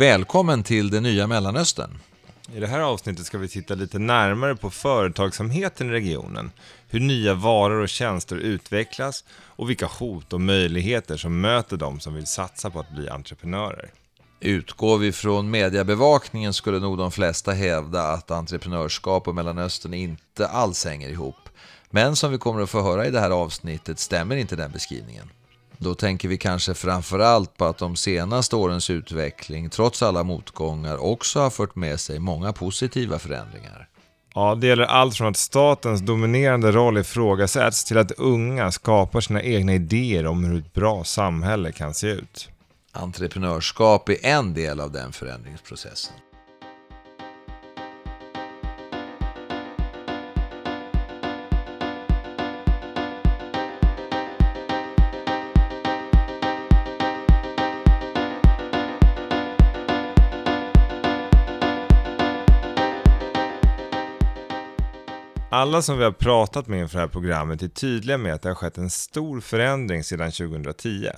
Välkommen till det nya Mellanöstern. I det här avsnittet ska vi titta lite närmare på företagsamheten i regionen, hur nya varor och tjänster utvecklas och vilka hot och möjligheter som möter de som vill satsa på att bli entreprenörer. Utgår vi från mediebevakningen skulle nog de flesta hävda att entreprenörskap och Mellanöstern inte alls hänger ihop. Men som vi kommer att få höra i det här avsnittet stämmer inte den beskrivningen. Då tänker vi kanske framförallt på att de senaste årens utveckling, trots alla motgångar, också har fört med sig många positiva förändringar. Ja, det gäller allt från att statens dominerande roll ifrågasätts till att unga skapar sina egna idéer om hur ett bra samhälle kan se ut. Entreprenörskap är en del av den förändringsprocessen. Alla som vi har pratat med inför det här programmet är tydliga med att det har skett en stor förändring sedan 2010.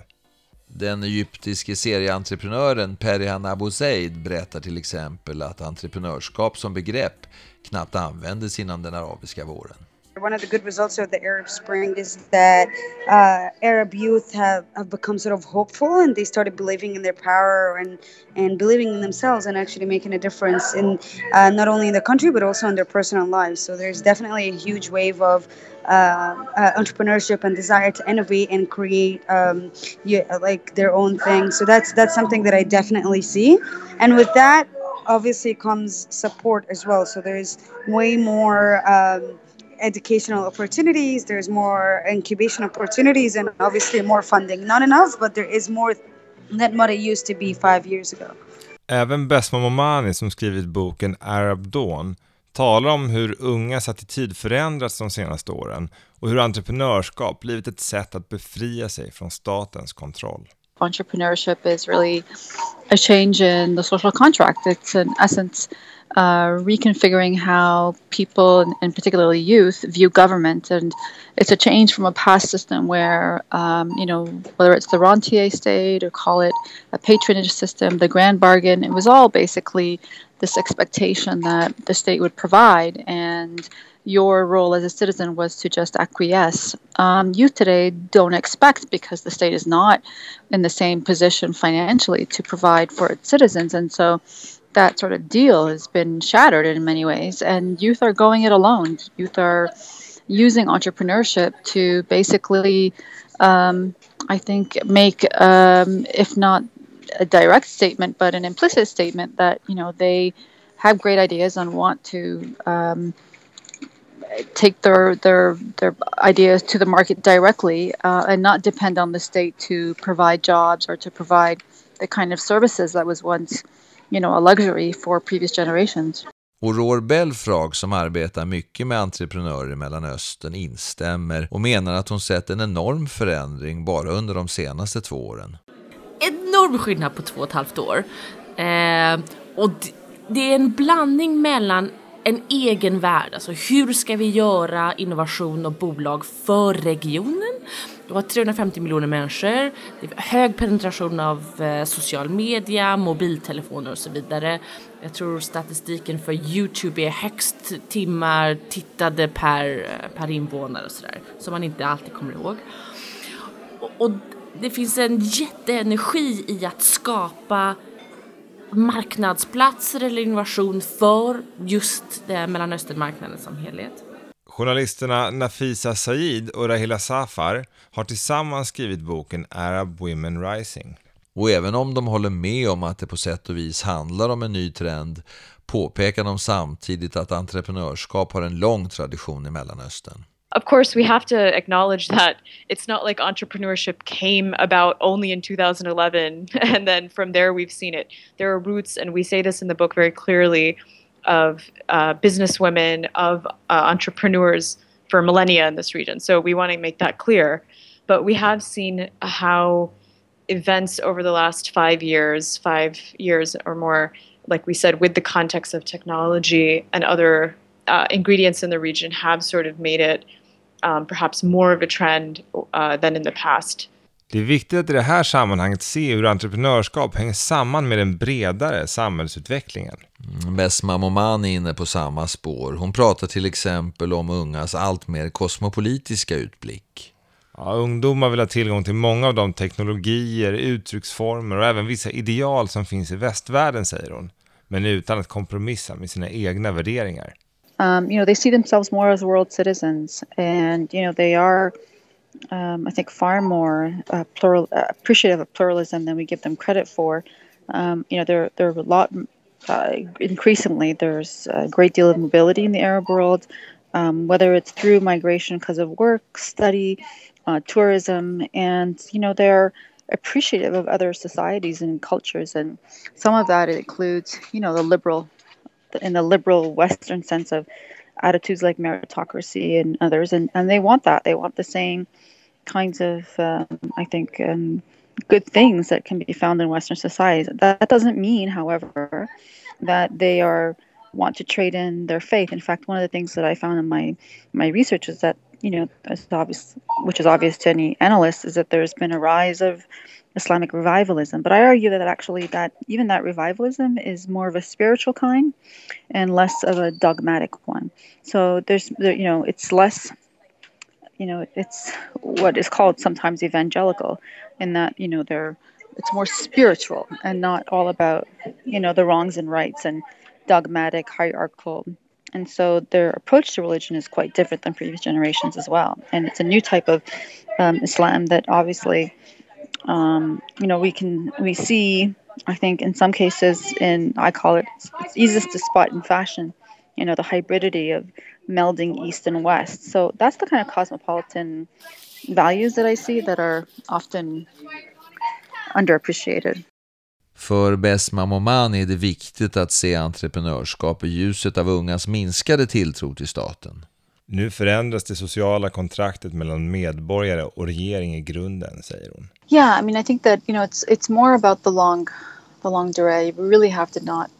Den egyptiske serieentreprenören Perihan Abu Zaid berättar till exempel att entreprenörskap som begrepp knappt användes innan den arabiska våren. One of the good results of the Arab Spring is that uh, Arab youth have, have become sort of hopeful and they started believing in their power and, and believing in themselves and actually making a difference in uh, not only in the country but also in their personal lives. So there's definitely a huge wave of uh, uh entrepreneurship and desire to innovate and create um, yeah, like their own thing. So that's that's something that I definitely see. And with that, obviously comes support as well. So there's way more. Um, educational opportunities, there's more incubation opportunities, and obviously more funding. Not enough, but there is more than what it used to be five years ago. Även Besma Momani som skrivit boken Arab Dawn talar om hur ungas attityd förändrats de senaste åren och hur entreprenörskap blivit ett sätt att befria sig från statens kontroll. Entrepreneurship is really a change in the social contract. It's in essence uh, reconfiguring how people, and particularly youth, view government. And it's a change from a past system where, um, you know, whether it's the rentier state or call it a patronage system, the grand bargain, it was all basically this expectation that the state would provide. And your role as a citizen was to just acquiesce. Um, youth today don't expect because the state is not in the same position financially to provide for its citizens. And so that sort of deal has been shattered in many ways, and youth are going it alone. Youth are using entrepreneurship to basically, um, I think, make, um, if not a direct statement, but an implicit statement that you know they have great ideas and want to um, take their their their ideas to the market directly uh, and not depend on the state to provide jobs or to provide the kind of services that was once you know, a luxury for previous generations. Och Roar Belfrag som arbetar mycket med entreprenörer i Mellanöstern instämmer och menar att hon sett en enorm förändring bara under de senaste två åren. Enorm skillnad på två och ett halvt år. Eh, och det är en blandning mellan en egen värld, alltså hur ska vi göra innovation och bolag för regionen du har 350 miljoner människor, det är hög penetration av eh, social media, mobiltelefoner och så vidare. Jag tror statistiken för Youtube är högst timmar tittade per, eh, per invånare och sådär, som man inte alltid kommer ihåg. Och, och det finns en jätteenergi i att skapa marknadsplatser eller innovation för just Mellanösternmarknaden som helhet. Journalisterna Nafisa Said och Rahila Safar har tillsammans skrivit boken Arab Women Rising. Och även om de håller med om att det på sätt och vis handlar om en ny trend påpekar de samtidigt att entreprenörskap har en lång tradition i Mellanöstern. Of course, we have to acknowledge that it's not like entrepreneurship came about only in 2011 and then from there we've seen it. There are roots, and we say this in the book very clearly of uh, businesswomen, of uh, entrepreneurs for millennia in this region. So we want to make that clear. But we have seen how events over the last five years, five years or more, like we said, with the context of technology and other uh, ingredients in the region, have sort of made it um, perhaps more of a trend uh, than in the past. Det är viktigt att i det här sammanhanget se hur entreprenörskap hänger samman med den bredare samhällsutvecklingen. Mm, Besma Momani är inne på samma spår. Hon pratar till exempel om ungas allt mer kosmopolitiska utblick. Ja, ungdomar vill ha tillgång till många av de teknologier, uttrycksformer och även vissa ideal som finns i västvärlden, säger hon. Men utan att kompromissa med sina egna värderingar. Um, you know, they see themselves more as world citizens, and you know, they are, um, I think, far more uh, plural, uh, appreciative of pluralism than we give them credit for. Um, you know, there there are a lot. Uh, increasingly, there's a great deal of mobility in the Arab world, um, whether it's through migration because of work, study, uh, tourism, and you know they're appreciative of other societies and cultures, and some of that includes you know the liberal, in the liberal Western sense of attitudes like meritocracy and others, and and they want that. They want the same kinds of um, I think. Um, good things that can be found in Western societies. That, doesn't mean, however, that they are want to trade in their faith. In fact, one of the things that I found in my my research is that you know, as obvious, which is obvious to any analyst, is that there's been a rise of Islamic revivalism. But I argue that actually that even that revivalism is more of a spiritual kind and less of a dogmatic one. So there's, there, you know, it's less, you know, it's what is called sometimes evangelical, in that you know they're it's more spiritual and not all about you know the wrongs and rights and dogmatic hierarchical and so their approach to religion is quite different than previous generations as well. And it's a new type of um, Islam that obviously, um, you know, we can we see. I think in some cases, in I call it it's easiest to spot in fashion. You know, the hybridity of melding East and West. So that's the kind of cosmopolitan values that I see that are often underappreciated. För Besma Momani är det viktigt att se entreprenörskap i ljuset av ungas minskade tilltro till staten. Nu förändras det sociala kontraktet mellan medborgare och regering i grunden, säger hon. Yeah, I mean, I think that you know it's it's more about the long, the long durée. We really have to not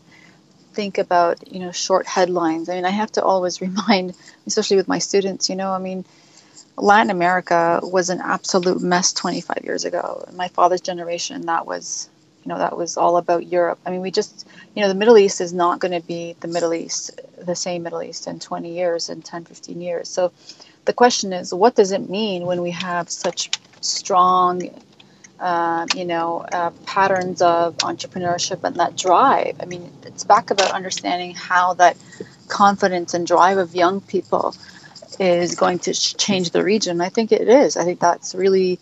think about you know short headlines. I mean, I have to always remind, especially with my students, you know, I mean. Latin America was an absolute mess 25 years ago. My father's generation, that was you know that was all about Europe. I mean, we just you know the Middle East is not going to be the Middle East, the same Middle East in 20 years, in 10, 15 years. So the question is, what does it mean when we have such strong, uh, you know, uh, patterns of entrepreneurship and that drive? I mean, it's back about understanding how that confidence and drive of young people is going to change the region. I think it is. I think that's really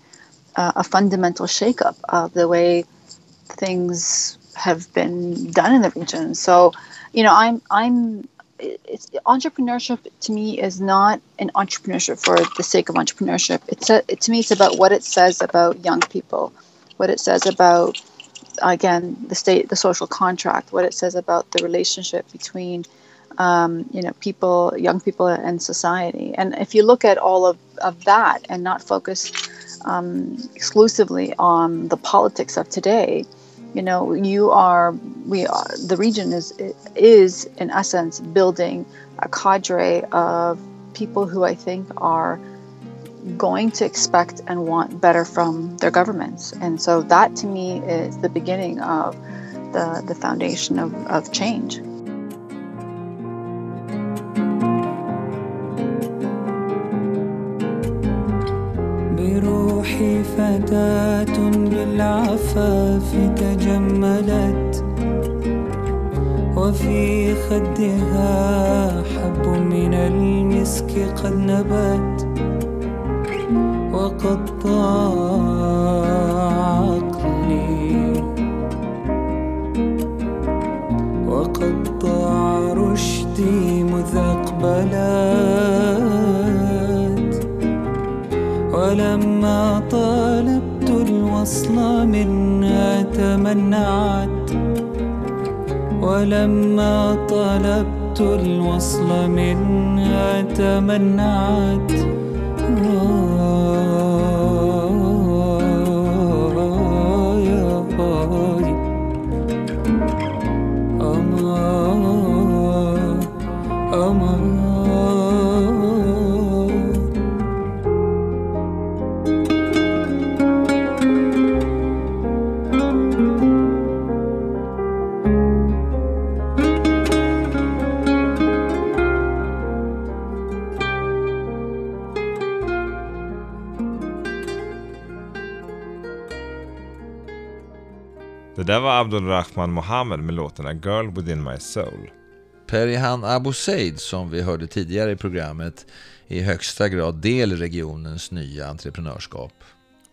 uh, a fundamental shakeup of the way things have been done in the region. So, you know, I'm I'm it's, entrepreneurship to me is not an entrepreneurship for the sake of entrepreneurship. It's a, to me it's about what it says about young people, what it says about again the state, the social contract, what it says about the relationship between um, you know people, young people, and society. And if you look at all of, of that and not focus um, exclusively on the politics of today, you know you are we are the region is is in essence building a cadre of people who i think are going to expect and want better from their governments. And so that to me is the beginning of the the foundation of, of change بروحي فتاة بالعفاف تجملت؟ وفي خدها حب من المسك قد نبت وقد ضاع طالبت الوصل منها تمنعت. ولما طلبت الوصل منها تمنعت. Där var Abdulrahman Mohammed med låten A Girl Within My Soul. Perihan Abu Said, som vi hörde tidigare i programmet, är i högsta grad del i regionens nya entreprenörskap.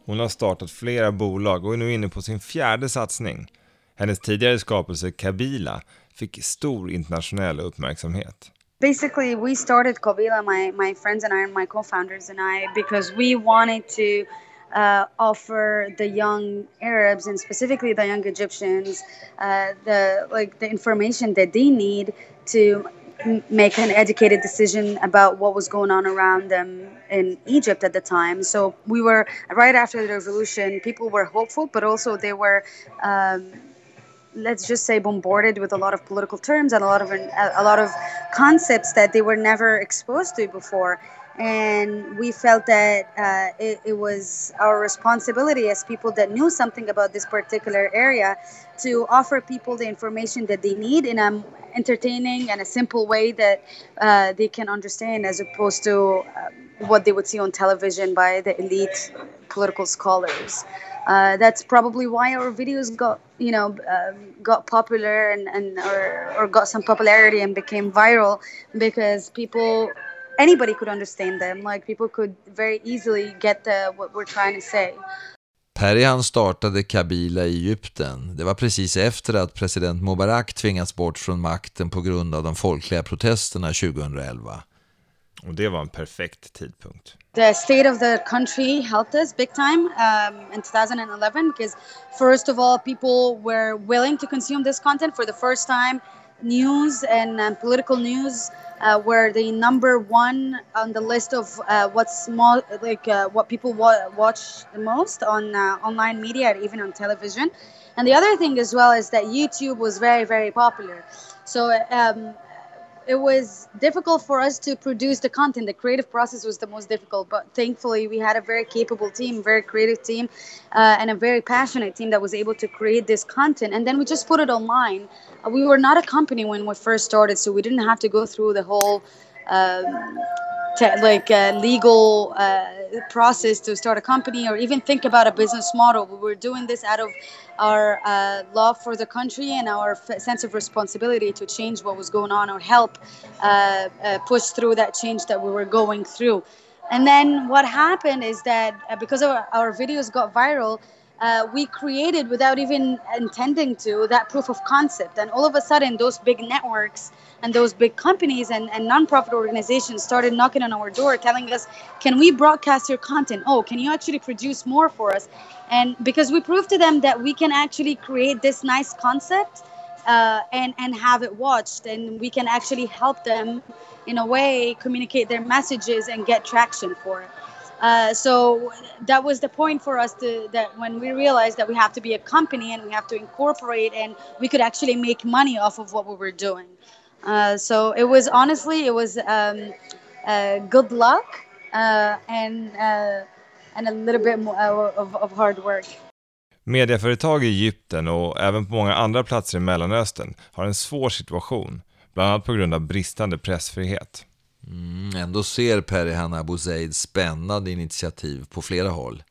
Hon har startat flera bolag och är nu inne på sin fjärde satsning. Hennes tidigare skapelse Kabila fick stor internationell uppmärksamhet. basically we started Kobila, my, my friends and I and my co-founders and I, because we wanted to uh, offer the young Arabs and specifically the young Egyptians uh, the like the information that they need to make an educated decision about what was going on around them in Egypt at the time. So we were right after the revolution. People were hopeful, but also they were. Um, let's just say bombarded with a lot of political terms and a lot of a lot of concepts that they were never exposed to before and we felt that uh, it, it, was our responsibility as people that knew something about this particular area to offer people the information that they need in an entertaining and a simple way that uh, they can understand as opposed to uh, what they would see on television by the elite political scholars. Uh, that's probably why our videos got you know um, got popular and, and or, or got some popularity and became viral because people anybody could understand them like people could very easily get the what we're trying to say Perihan startade Kabila i Egypten. Det var precis efter att president Mubarak tvingats bort från makten på grund av de folkliga protesterna 2011. Och det var en perfekt tidpunkt. the state of the country helped us big time um, in 2011 because first of all people were willing to consume this content for the first time news and um, political news uh, were the number one on the list of uh, what's more like uh, what people wa- watch the most on uh, online media or even on television. And the other thing as well is that youtube was very very popular. So um, it was difficult for us to produce the content. The creative process was the most difficult, but thankfully we had a very capable team, very creative team, uh, and a very passionate team that was able to create this content. And then we just put it online. Uh, we were not a company when we first started, so we didn't have to go through the whole. Um, te- like uh, legal uh, process to start a company or even think about a business model. We were doing this out of our uh, love for the country and our f- sense of responsibility to change what was going on or help uh, uh, push through that change that we were going through. And then what happened is that uh, because our, our videos got viral, uh, we created without even intending to that proof of concept. And all of a sudden, those big networks and those big companies and, and nonprofit organizations started knocking on our door telling us, Can we broadcast your content? Oh, can you actually produce more for us? And because we proved to them that we can actually create this nice concept uh, and, and have it watched, and we can actually help them in a way communicate their messages and get traction for it. Uh, so that was the point for us to that when we realized that we have to be a company and we have to incorporate and we could actually make money off of what we were doing. Uh, so it was honestly it was um, uh, good luck uh, and uh, and a little bit more uh, of, of hard work. Mediaföretag i Egypten och även på många andra platser i Mellanöstern har en svår situation, bland annat på grund av bristande pressfrihet. Mm, ändå ser Perihan Abu Zaid spännande initiativ på flera håll.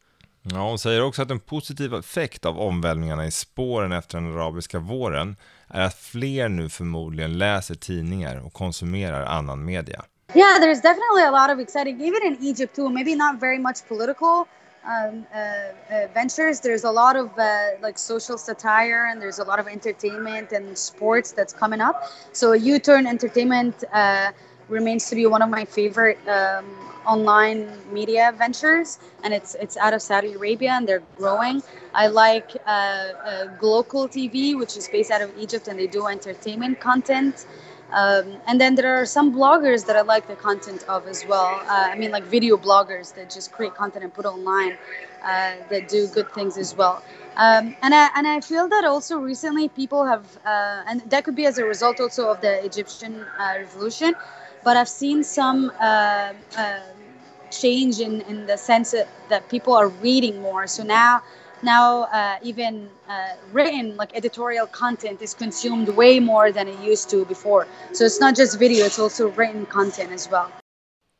Ja, hon säger också att en positiv effekt av omvälvningarna i spåren efter den arabiska våren är att fler nu förmodligen läser tidningar och konsumerar annan media. Yeah, there's definitely a lot of exciting, even in Egypt too. Maybe not very much political um, uh, uh, ventures. There's a lot of uh, like social satire, and there's a lot of entertainment and sports that's coming up. So U-turn entertainment uh, remains to be one of my favorite um, online media ventures, and it's it's out of Saudi Arabia, and they're growing. I like uh, uh, Glocal TV, which is based out of Egypt, and they do entertainment content. Um, and then there are some bloggers that I like the content of as well. Uh, I mean, like video bloggers that just create content and put online uh, that do good things as well. Um, and I and I feel that also recently people have, uh, and that could be as a result also of the Egyptian uh, revolution. But I've seen some uh, uh, change in, in the sense that, people are reading more. So now now uh, even uh, written like editorial content is consumed way more than it used to before so it's not just video it's also written content as well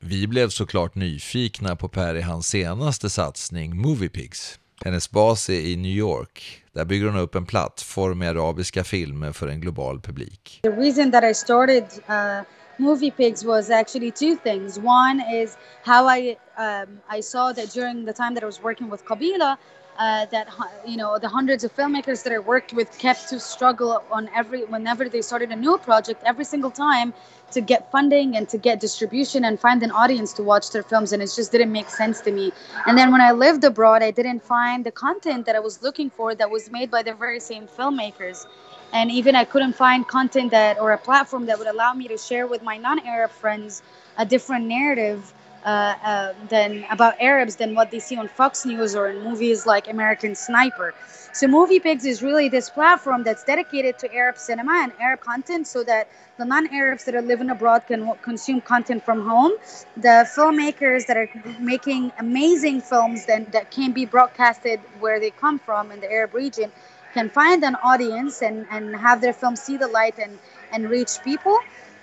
Vi blev såklart nyfikna på Per i hans senaste satsning Moviepigs. Hennes bas är i New York. Där bygger hon upp en plattform med arabiska filmer för en global publik. The reason that I started uh, Movie Pigs was actually two things. One is how I um, I saw that during the time that I was working with Qabila, uh, that you know the hundreds of filmmakers that I worked with kept to struggle on every whenever they started a new project every single time to get funding and to get distribution and find an audience to watch their films and it just didn't make sense to me and then when i lived abroad i didn't find the content that i was looking for that was made by the very same filmmakers and even i couldn't find content that or a platform that would allow me to share with my non-arab friends a different narrative uh, uh, than about Arabs than what they see on Fox News or in movies like American Sniper. So Movie Pigs is really this platform that's dedicated to Arab cinema and Arab content, so that the non-Arabs that are living abroad can consume content from home. The filmmakers that are making amazing films that, that can be broadcasted where they come from in the Arab region can find an audience and, and have their film see the light and, and reach people.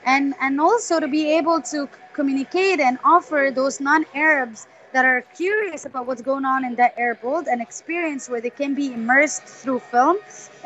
And and also to be able to communicate and offer those non-arabs that are curious about what's going on in that arab world an experience where they can be immersed through film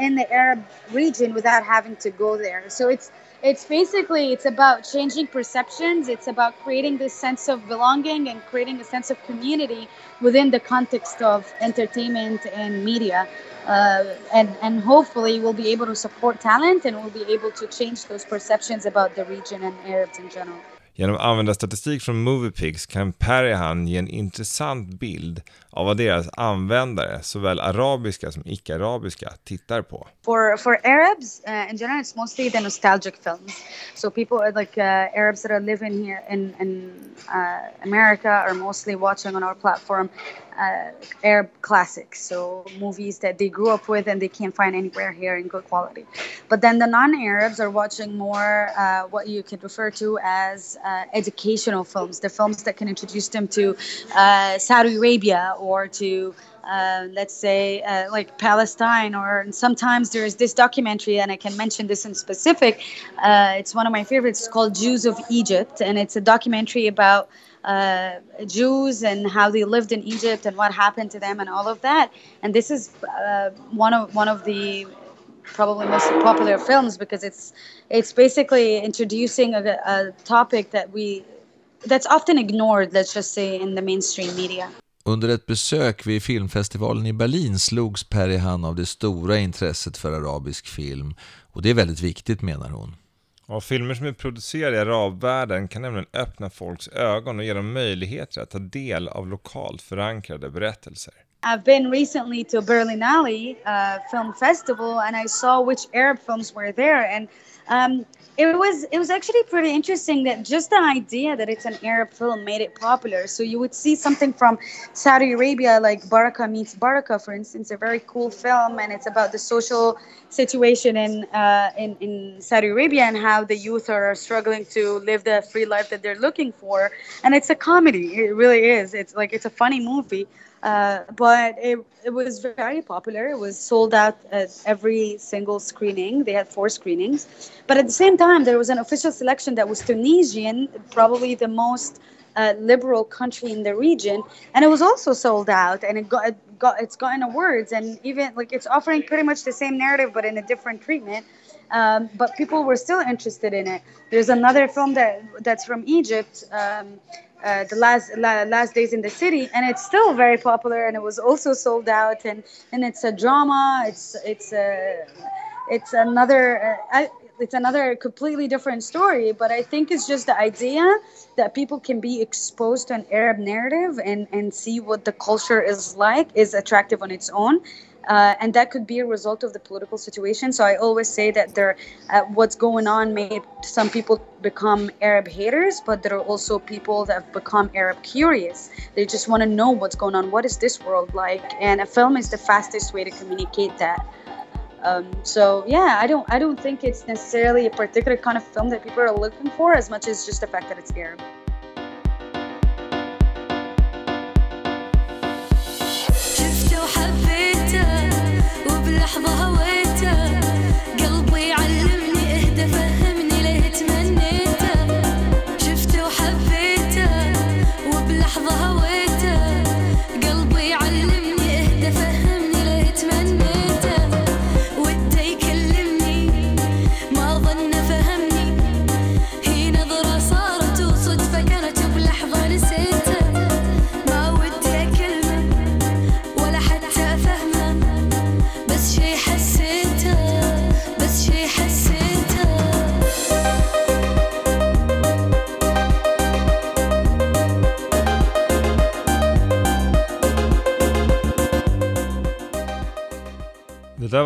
in the arab region without having to go there. So it's it's basically it's about changing perceptions it's about creating this sense of belonging and creating a sense of community within the context of entertainment and media uh, and and hopefully we'll be able to support talent and we'll be able to change those perceptions about the region and Arabs in general. Genom användarstatistik från Moviepix kan Perihan ge en intressant bild av vad deras användare, såväl arabiska som icke-arabiska, tittar på. For for Arabs uh, in general, it's mostly the nostalgic films. So people uh, like uh, Arabs that are living here in in uh, America are mostly watching on our platform uh, Arab classics. So movies that they grew up with and they can't find anywhere here in good quality. But then the non-Arabs are watching more uh, what you could refer to as uh, educational films, the films that can introduce them to uh, Saudi Arabia or to uh, let's say uh, like Palestine, or sometimes there is this documentary, and I can mention this in specific. Uh, it's one of my favorites. It's called Jews of Egypt, and it's a documentary about uh, Jews and how they lived in Egypt and what happened to them and all of that. And this is uh, one of one of the probably most popular films because it's it's basically introducing a, a topic that we that's often ignored. Let's just say in the mainstream media. Under ett besök vid filmfestivalen i Berlin slogs Perihan av det stora intresset för arabisk film och det är väldigt viktigt menar hon. Och filmer som är producerade i arabvärlden kan nämligen öppna folks ögon och ge dem möjligheter att ta del av lokalt förankrade berättelser. I've been recently to Berlinale uh, Film Festival, and I saw which Arab films were there, and um, it was it was actually pretty interesting that just the idea that it's an Arab film made it popular. So you would see something from Saudi Arabia, like Barakah meets Barakah, for instance, a very cool film, and it's about the social situation in uh, in in Saudi Arabia and how the youth are struggling to live the free life that they're looking for. And it's a comedy. It really is. It's like it's a funny movie. Uh, but it, it was very popular. It was sold out at every single screening. They had four screenings. But at the same time, there was an official selection that was Tunisian, probably the most uh, liberal country in the region, and it was also sold out. And it got, it got it's gotten awards, and even like it's offering pretty much the same narrative but in a different treatment. Um, but people were still interested in it. There's another film that that's from Egypt. Um, uh, the last la, last days in the city, and it's still very popular, and it was also sold out, and and it's a drama. It's it's a it's another uh, it's another completely different story. But I think it's just the idea that people can be exposed to an Arab narrative and and see what the culture is like is attractive on its own. Uh, and that could be a result of the political situation. So I always say that there, uh, what's going on made some people become Arab haters, but there are also people that have become Arab curious. They just want to know what's going on. What is this world like? And a film is the fastest way to communicate that. Um, so yeah, I don't, I don't think it's necessarily a particular kind of film that people are looking for as much as just the fact that it's Arab. my way.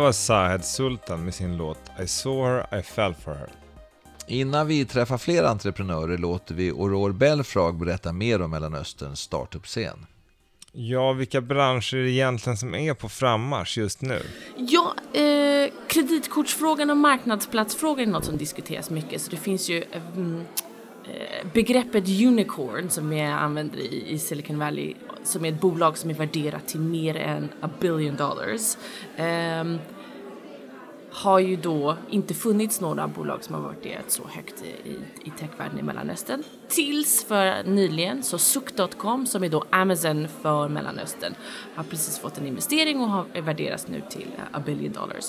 Var Sahed Sultan med sin låt I saw her, I fell for her. Innan vi träffar fler entreprenörer låter vi Aurore Belfrage berätta mer om Mellanösterns startup-scen. Ja, vilka branscher är det egentligen som är på frammarsch just nu? Ja, eh, kreditkortsfrågan och marknadsplatsfrågan är något som diskuteras mycket. Så det finns ju mm, eh, begreppet unicorn som jag använder i, i Silicon Valley som är ett bolag som är värderat till mer än a billion dollars. um, har ju då inte funnits några bolag som har värderat så högt i, i, i techvärlden i Mellanöstern. Tills för nyligen så Suk.com som är då Amazon för Mellanöstern har precis fått en investering och har värderats nu till a billion dollars.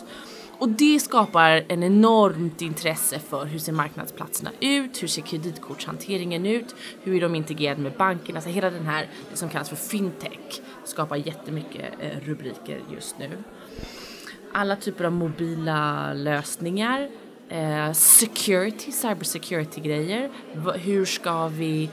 Och det skapar en enormt intresse för hur ser marknadsplatserna ut, hur ser kreditkortshanteringen ut, hur är de integrerade med bankerna, alltså hela den här, det som kallas för fintech skapar jättemycket eh, rubriker just nu. Alla typer av mobila lösningar, eh, security, cybersecurity grejer. Hur ska vi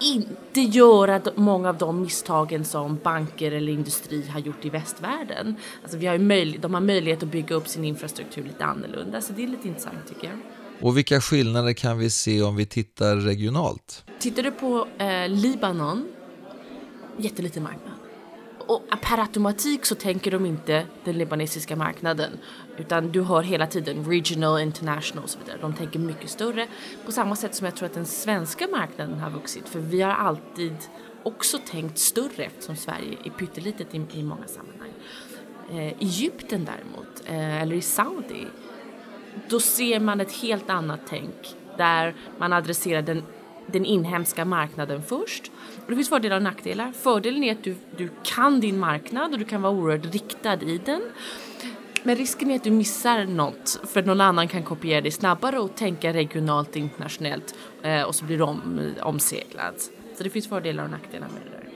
inte göra många av de misstagen som banker eller industri har gjort i västvärlden. Alltså vi har möj- de har möjlighet att bygga upp sin infrastruktur lite annorlunda, så det är lite intressant tycker jag. Och vilka skillnader kan vi se om vi tittar regionalt? Tittar du på eh, Libanon, jätteliten marknad. Och per automatik så tänker de inte den libanesiska marknaden utan du hör hela tiden regional, international och så vidare. De tänker mycket större på samma sätt som jag tror att den svenska marknaden har vuxit för vi har alltid också tänkt större eftersom Sverige är pyttelitet i, i många sammanhang. Eh, Egypten däremot, eh, eller i Saudi, då ser man ett helt annat tänk där man adresserar den, den inhemska marknaden först. Och det finns fördelar och nackdelar. Fördelen är att du, du kan din marknad och du kan vara oerhört riktad i den. Men risken är att du missar något för någon annan kan kopiera dig snabbare och tänka regionalt internationellt eh, och så blir om, omseglad. Så det finns fördelar och nackdelar med det där.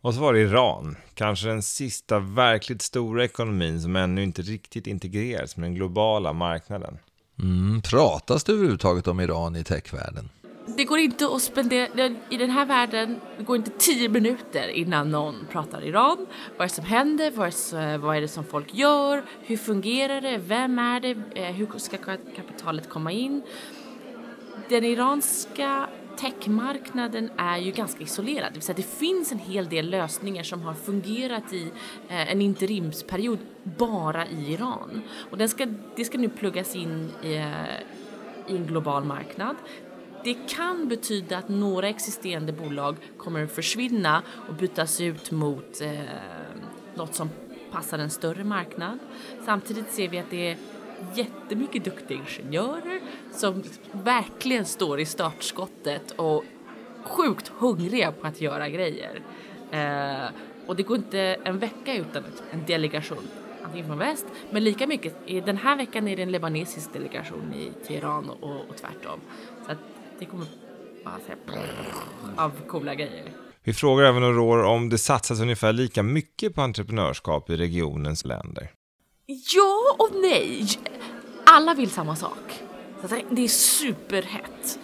Och så var det Iran, kanske den sista verkligt stora ekonomin som ännu inte riktigt integrerats med den globala marknaden. Mm, pratas det överhuvudtaget om Iran i techvärlden? Det går inte att spendera, i den här världen, det går inte tio minuter innan någon pratar Iran. Vad är det som händer? Vad är, det- eh, vad är det som folk gör? Hur fungerar det? Vem är det? Eh, hur ska kapitalet komma in? Den iranska techmarknaden är ju ganska isolerad. Det vill säga det finns en hel del lösningar som har fungerat i eh, en interimsperiod bara i Iran. Och den ska, det ska nu pluggas in i, i en global marknad. Det kan betyda att några existerande bolag kommer att försvinna och bytas ut mot eh, något som passar en större marknad. Samtidigt ser vi att det är jättemycket duktiga ingenjörer som verkligen står i startskottet och sjukt hungriga på att göra grejer. Eh, och det går inte en vecka utan en delegation, antingen från väst, men lika mycket, den här veckan är det en libanesisk delegation i Teheran och, och tvärtom. Så att det kommer bara säga av coola grejer. Vi frågar även Aurore om det satsas ungefär lika mycket på entreprenörskap i regionens länder. Ja och nej. Alla vill samma sak. Det är superhett.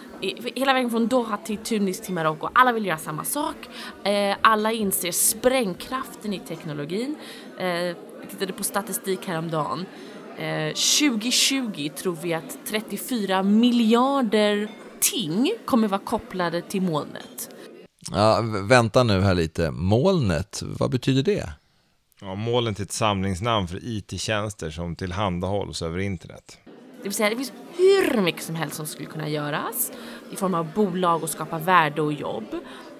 Hela vägen från Doha till Tunis till Marocko. Alla vill göra samma sak. Eh, alla inser sprängkraften i teknologin. Eh, vi tittade på statistik häromdagen. Eh, 2020 tror vi att 34 miljarder ting kommer vara kopplade till molnet. Ja, vänta nu här lite. Molnet, vad betyder det? Ja, målen till ett samlingsnamn för IT-tjänster som tillhandahålls över internet. Det vill säga det finns hur mycket som helst som skulle kunna göras i form av bolag och skapa värde och jobb.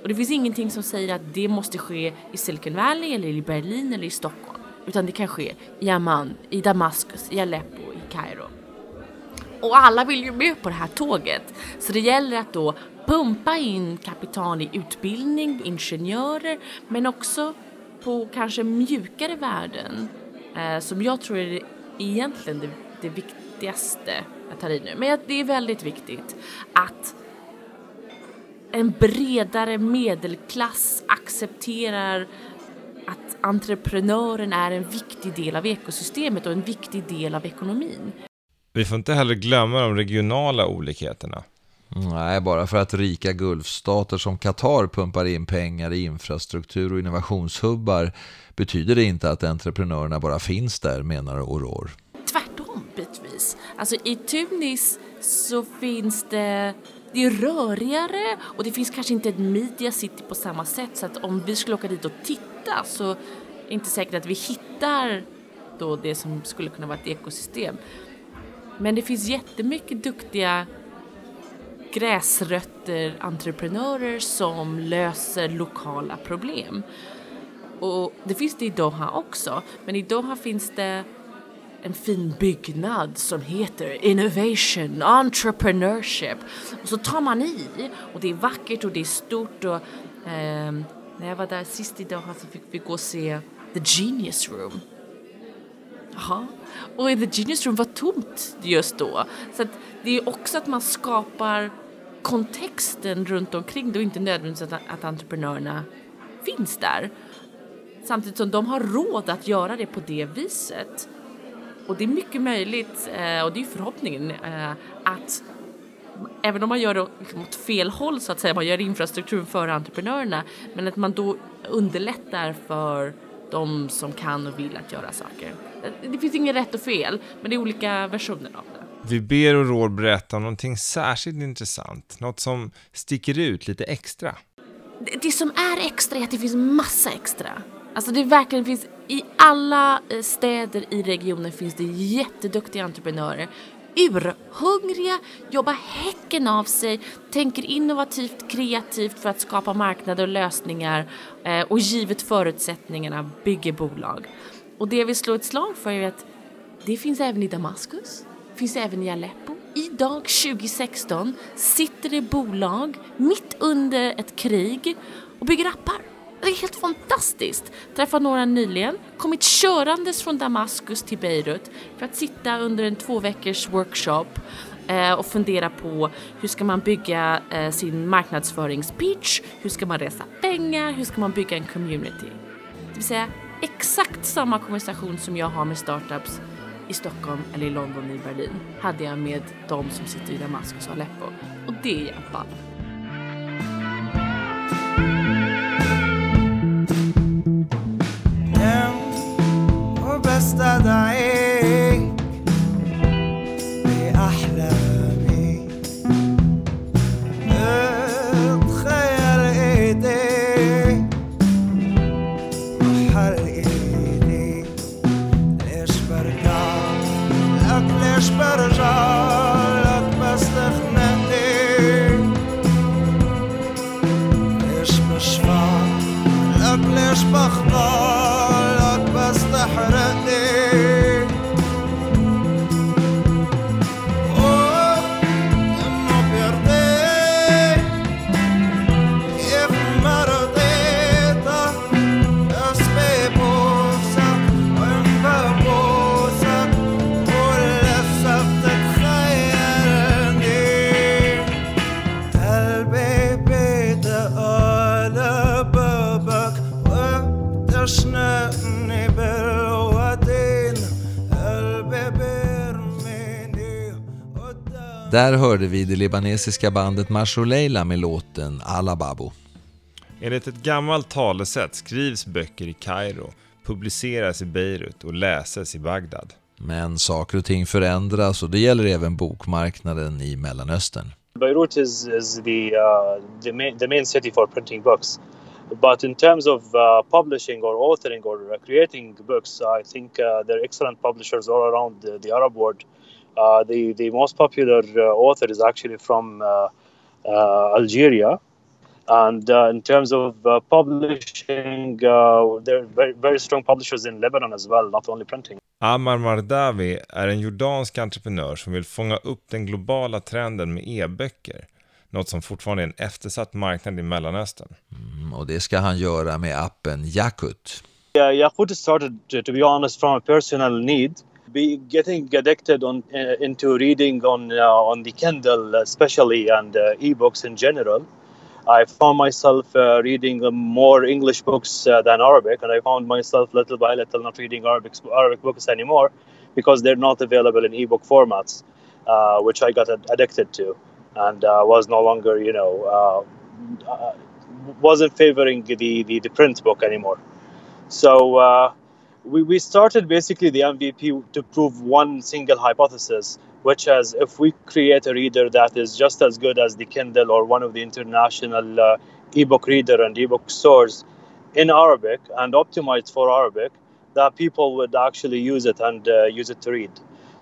Och det finns ingenting som säger att det måste ske i Silicon Valley eller i Berlin eller i Stockholm. Utan det kan ske i Amman, i Damaskus, i Aleppo, i Kairo. Och alla vill ju med på det här tåget. Så det gäller att då pumpa in kapital i utbildning, ingenjörer, men också på kanske mjukare värden eh, som jag tror är det, egentligen det, det viktigaste jag tar i nu. Men det är väldigt viktigt att en bredare medelklass accepterar att entreprenören är en viktig del av ekosystemet och en viktig del av ekonomin. Vi får inte heller glömma de regionala olikheterna. Nej, bara för att rika gulfstater som Qatar pumpar in pengar i infrastruktur och innovationshubbar betyder det inte att entreprenörerna bara finns där, menar Aurore. Tvärtom bitvis. Alltså i Tunis så finns det det är rörigare och det finns kanske inte ett media city på samma sätt så att om vi skulle åka dit och titta så är det inte säkert att vi hittar då det som skulle kunna vara ett ekosystem. Men det finns jättemycket duktiga gräsrötter entreprenörer som löser lokala problem. Och det finns det i Doha också, men i Doha finns det en fin byggnad som heter Innovation Entrepreneurship. Och så tar man i och det är vackert och det är stort och eh, när jag var där sist i Doha så fick vi gå och se The Genius Room. Jaha. Och The Genius Room var tomt just då. Så att det är också att man skapar kontexten runt omkring det och inte nödvändigtvis att, att entreprenörerna finns där. Samtidigt som de har råd att göra det på det viset. Och det är mycket möjligt, eh, och det är förhoppningen, eh, att även om man gör det liksom åt fel håll så att säga, man gör infrastrukturen för entreprenörerna, men att man då underlättar för de som kan och vill att göra saker. Det finns inget rätt och fel, men det är olika versioner av det. Vi ber Aurore berätta om någonting särskilt intressant, något som sticker ut lite extra. Det, det som är extra är att det finns massa extra. Alltså det verkligen finns i alla eh, städer i regionen finns det jätteduktiga entreprenörer. Urhungriga, jobbar häcken av sig, tänker innovativt, kreativt för att skapa marknader och lösningar eh, och givet förutsättningarna bygger bolag. Och det jag vill slå ett slag för är att det finns även i Damaskus, finns även i Aleppo. Idag 2016 sitter det bolag mitt under ett krig och bygger appar. Det är helt fantastiskt. Träffade några nyligen, kommit körandes från Damaskus till Beirut för att sitta under en två veckors workshop eh, och fundera på hur ska man bygga eh, sin marknadsföringspitch, hur ska man resa pengar, hur ska man bygga en community. Det vill säga Exakt samma konversation som jag har med startups i Stockholm eller i London eller i Berlin hade jag med de som sitter i Damaskus och Aleppo. Och det är jag ball. Oh. Där hörde vi det libanesiska bandet Masho Leila med låten Alababo. Enligt ett gammalt talesätt skrivs böcker i Kairo, publiceras i Beirut och läses i Bagdad. Men saker och ting förändras och det gäller även bokmarknaden i Mellanöstern. Beirut is, is the, uh, the, main, the main city for printing books. But in terms of uh, publishing or authoring or uh, creating books, I think uh, there are excellent publishers all around the, the Arab world. Uh, the, the most popular uh, author is actually from uh, uh, Algeria. And uh, in terms of uh, publishing, uh, there are very, very strong publishers in Lebanon as well, not only printing. Ammar Mardawi är en jordansk entreprenör som vill fånga upp den globala trenden med e-böcker. Något som fortfarande är en eftersatt marknad i Mellanöstern. Mm, Och det ska han göra med appen Yakut. Yeah, Yakut started, to, to be honest, from a personal need. Be getting addicted on uh, into reading on uh, on the Kindle, especially, and uh, ebooks in general. I found myself uh, reading uh, more English books uh, than Arabic, and I found myself little by little not reading Arabic Arabic books anymore because they're not available in ebook formats, uh, which I got addicted to, and uh, was no longer, you know, uh, uh, wasn't favoring the, the the print book anymore. So uh, we, we started basically the MVP to prove one single hypothesis, which is if we create a reader that is just as good as the Kindle or one of the international uh, ebook reader and ebook stores in Arabic and optimized for Arabic, that people would actually use it and uh, use it to read.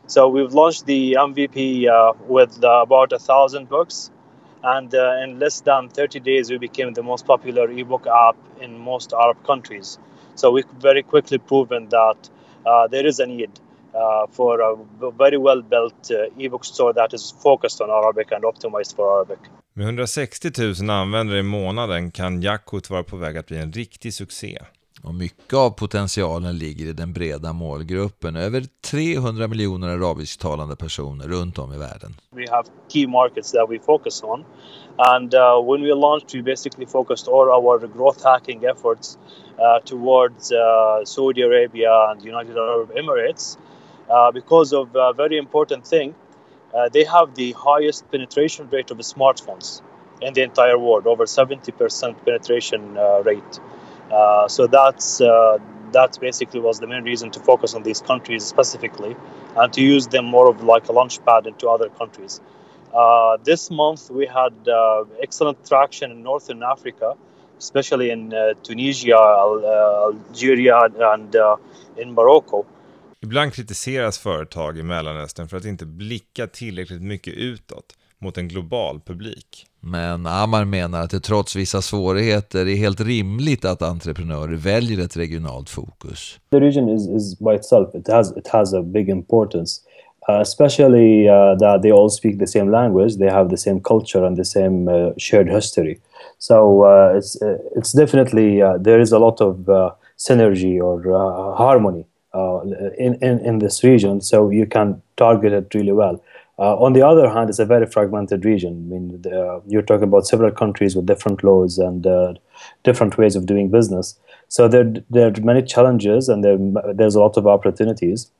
So we've launched the MVP uh, with uh, about a thousand books, and uh, in less than 30 days, we became the most popular ebook app in most Arab countries. So we very quickly proven that uh, there is a need uh, for a very well built uh, ebook store that is focused on Arabic and optimized for Arabic. Med 160 000 användare i månaden kan Yakut vara på väg att bli en riktig succé. Och mycket av potentialen ligger i den breda målgruppen, över 300 miljoner arabisktalande personer runt om i världen. Vi har key markets that we focus on. And uh, when we launched, we basically focused all our growth hacking efforts uh, towards uh, Saudi Arabia and United Arab Emirates uh, because of a very important thing. Uh, they have the highest penetration rate of smartphones in the entire world, over 70% penetration uh, rate. Uh, so that's uh, that basically was the main reason to focus on these countries specifically, and to use them more of like a launchpad into other countries. Uh, this month we had uh, excellent traction in Northern Africa, especially in uh, Tunisia, Al- Algeria, and in Morocco. Ibland kritiseras företag i Mellanöstern för att inte blicka tillräckligt mycket utåt mot en global publik. Men Amar menar att det trots vissa svårigheter är helt rimligt att entreprenörer väljer ett regionalt fokus. the region is, is by itself it has it has a big importance uh, especially uh, that they all speak the same language they have the same culture and the same uh, shared history so uh, it's uh, it's definitely uh, there is a lot of uh, synergy or uh, harmony uh, in, in in this region so you can target it really well uh, on the other hand, it's a very fragmented region. I mean, the, uh, you're talking about several countries with different laws and uh, different ways of doing business. So there, there are many challenges and there, there's a lot of opportunities.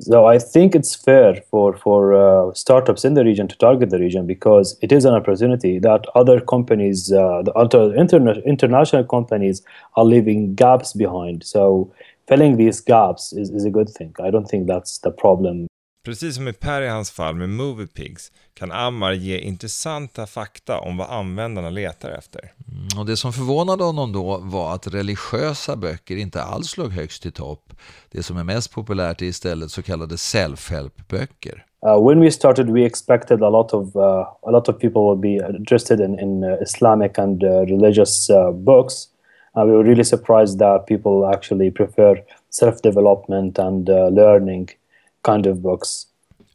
So I think it's fair for for uh, startups in the region to target the region because it is an opportunity that other companies, uh, the other interna- international companies, are leaving gaps behind. So filling these gaps is, is a good thing. I don't think that's the problem Precis som i Per i hans fall med Moviepigs kan Ammar ge intressanta fakta om vad användarna letar efter. Och det som förvånade honom då var att religiösa böcker inte alls låg högst i topp. Det som är mest populärt är istället så kallade self-help-böcker. Uh, when we started, we expected a lot of uh, a lot of people would be interested in in uh, Islamic and uh, religious uh, books. Uh, we were really surprised that people actually prefer self development and uh, learning kind of books.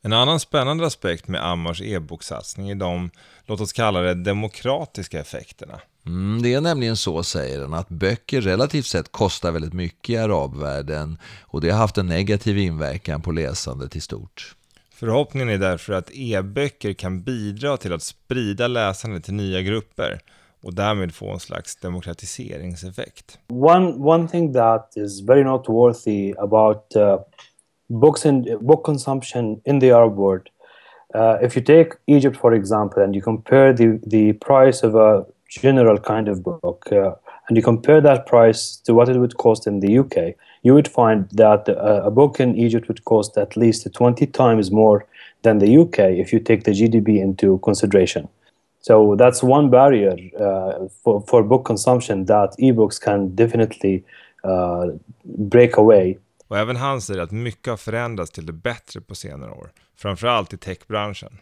En annan spännande aspekt med Ammars e-boksatsning är de, låt oss kalla det, demokratiska effekterna. Mm, det är nämligen så, säger han, att böcker relativt sett kostar väldigt mycket i arabvärlden och det har haft en negativ inverkan på läsandet i stort. Förhoppningen är därför att e-böcker kan bidra till att sprida läsandet till nya grupper och därmed få en slags demokratiseringseffekt. One one thing that is very noteworthy about uh, books and book consumption in the Arab world. Uh, if you take Egypt, for example, and you compare the, the price of a general kind of book, uh, and you compare that price to what it would cost in the UK, you would find that uh, a book in Egypt would cost at least 20 times more than the UK if you take the GDP into consideration. So that's one barrier uh, for, for book consumption that ebooks can definitely uh, break away. Och även han säger att mycket har förändrats till det bättre på senare år, framförallt i techbranschen.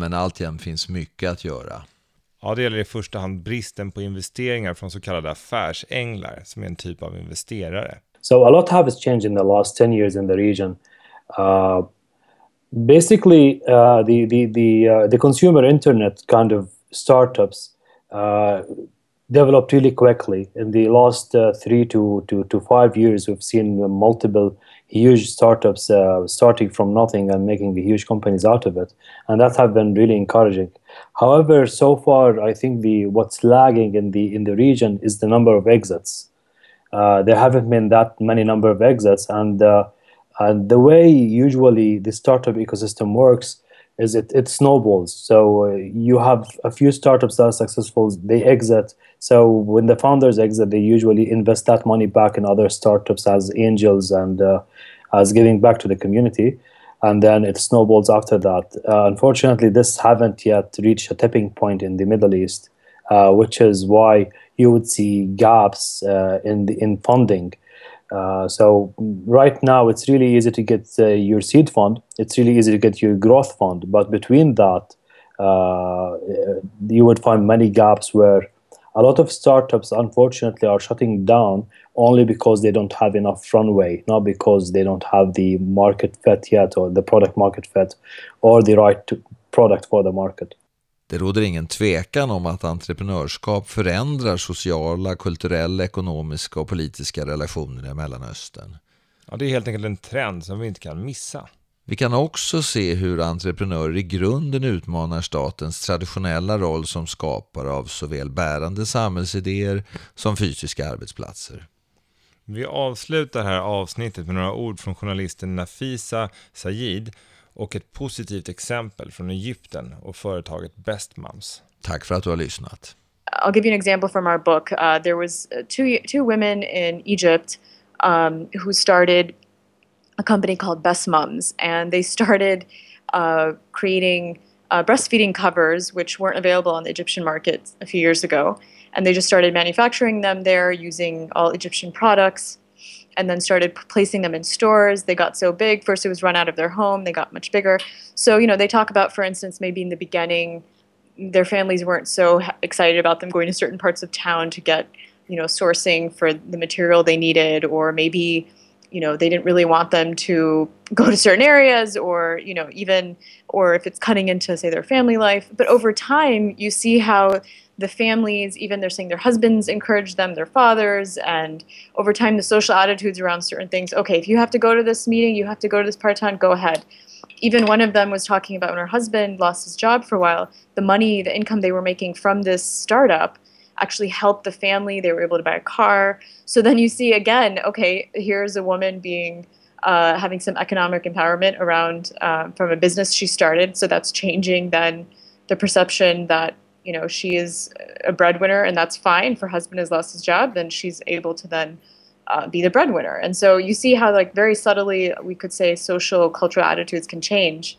Men alltjämt finns mycket att göra. Ja, det gäller i första hand bristen på investeringar från så kallade affärsänglar, som är en typ av investerare. So a lot has changed in the last 10 years in the region. Uh, basically, uh, the, the, the, uh, the consumer internet kind of startups, uh, developed really quickly. In the last uh, three to, to, to five years, we've seen multiple huge startups uh, starting from nothing and making huge companies out of it, and that have been really encouraging. However, so far, I think the what's lagging in the in the region is the number of exits. Uh, there haven't been that many number of exits, and uh, and the way usually the startup ecosystem works is it, it snowballs. So uh, you have a few startups that are successful, they exit. So when the founders exit, they usually invest that money back in other startups as angels and uh, as giving back to the community. And then it snowballs after that. Uh, unfortunately, this haven't yet reached a tipping point in the Middle East, uh, which is why you would see gaps uh, in the, in funding. Uh, so right now it's really easy to get uh, your seed fund. It's really easy to get your growth fund. But between that, uh, you would find many gaps where a lot of startups, unfortunately, are shutting down only because they don't have enough runway, not because they don't have the market fit yet or the product market fit or the right product for the market. Det råder ingen tvekan om att entreprenörskap förändrar sociala, kulturella, ekonomiska och politiska relationer i Mellanöstern. Ja, det är helt enkelt en trend som vi inte kan missa. Vi kan också se hur entreprenörer i grunden utmanar statens traditionella roll som skapare av såväl bärande samhällsidéer som fysiska arbetsplatser. Vi avslutar här avsnittet med några ord från journalisten Nafisa Sayid och ett positivt exempel från Egypten och företaget Best Moms. Tack för att du har lyssnat. I'll give you an example from our book. Uh, there was uh, two two women in Egypt um, who started a company called Best Mums, and they started uh, creating uh, breastfeeding covers, which weren't available on the Egyptian market a few years ago. And they just started manufacturing them there using all Egyptian products and then started placing them in stores. They got so big. First, it was run out of their home, they got much bigger. So, you know, they talk about, for instance, maybe in the beginning, their families weren't so excited about them going to certain parts of town to get, you know, sourcing for the material they needed, or maybe, you know, they didn't really want them to go to certain areas, or, you know, even, or if it's cutting into, say, their family life. But over time, you see how the families, even they're saying their husbands encourage them, their fathers, and over time the social attitudes around certain things. Okay, if you have to go to this meeting, you have to go to this part time, go ahead. Even one of them was talking about when her husband lost his job for a while, the money, the income they were making from this startup actually helped the family. They were able to buy a car. So then you see again, okay, here's a woman being uh, having some economic empowerment around um, from a business she started. So that's changing then the perception that you know she is a breadwinner and that's fine. If her husband has lost his job then she's able to then uh, be the breadwinner. And so you see how like very subtly we could say social cultural attitudes can change.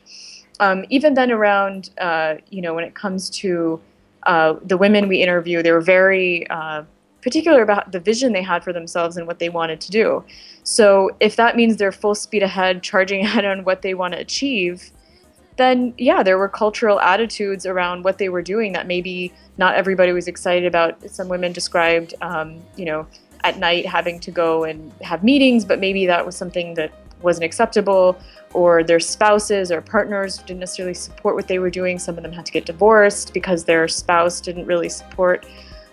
Um, even then around uh, you know when it comes to uh, the women we interview they were very uh, particular about the vision they had for themselves and what they wanted to do so if that means they're full speed ahead charging ahead on what they want to achieve then yeah, there were cultural attitudes around what they were doing that maybe not everybody was excited about. Some women described, um, you know, at night having to go and have meetings, but maybe that was something that wasn't acceptable, or their spouses or partners didn't necessarily support what they were doing. Some of them had to get divorced because their spouse didn't really support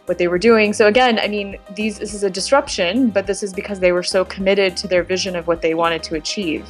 what they were doing. So again, I mean, these this is a disruption, but this is because they were so committed to their vision of what they wanted to achieve.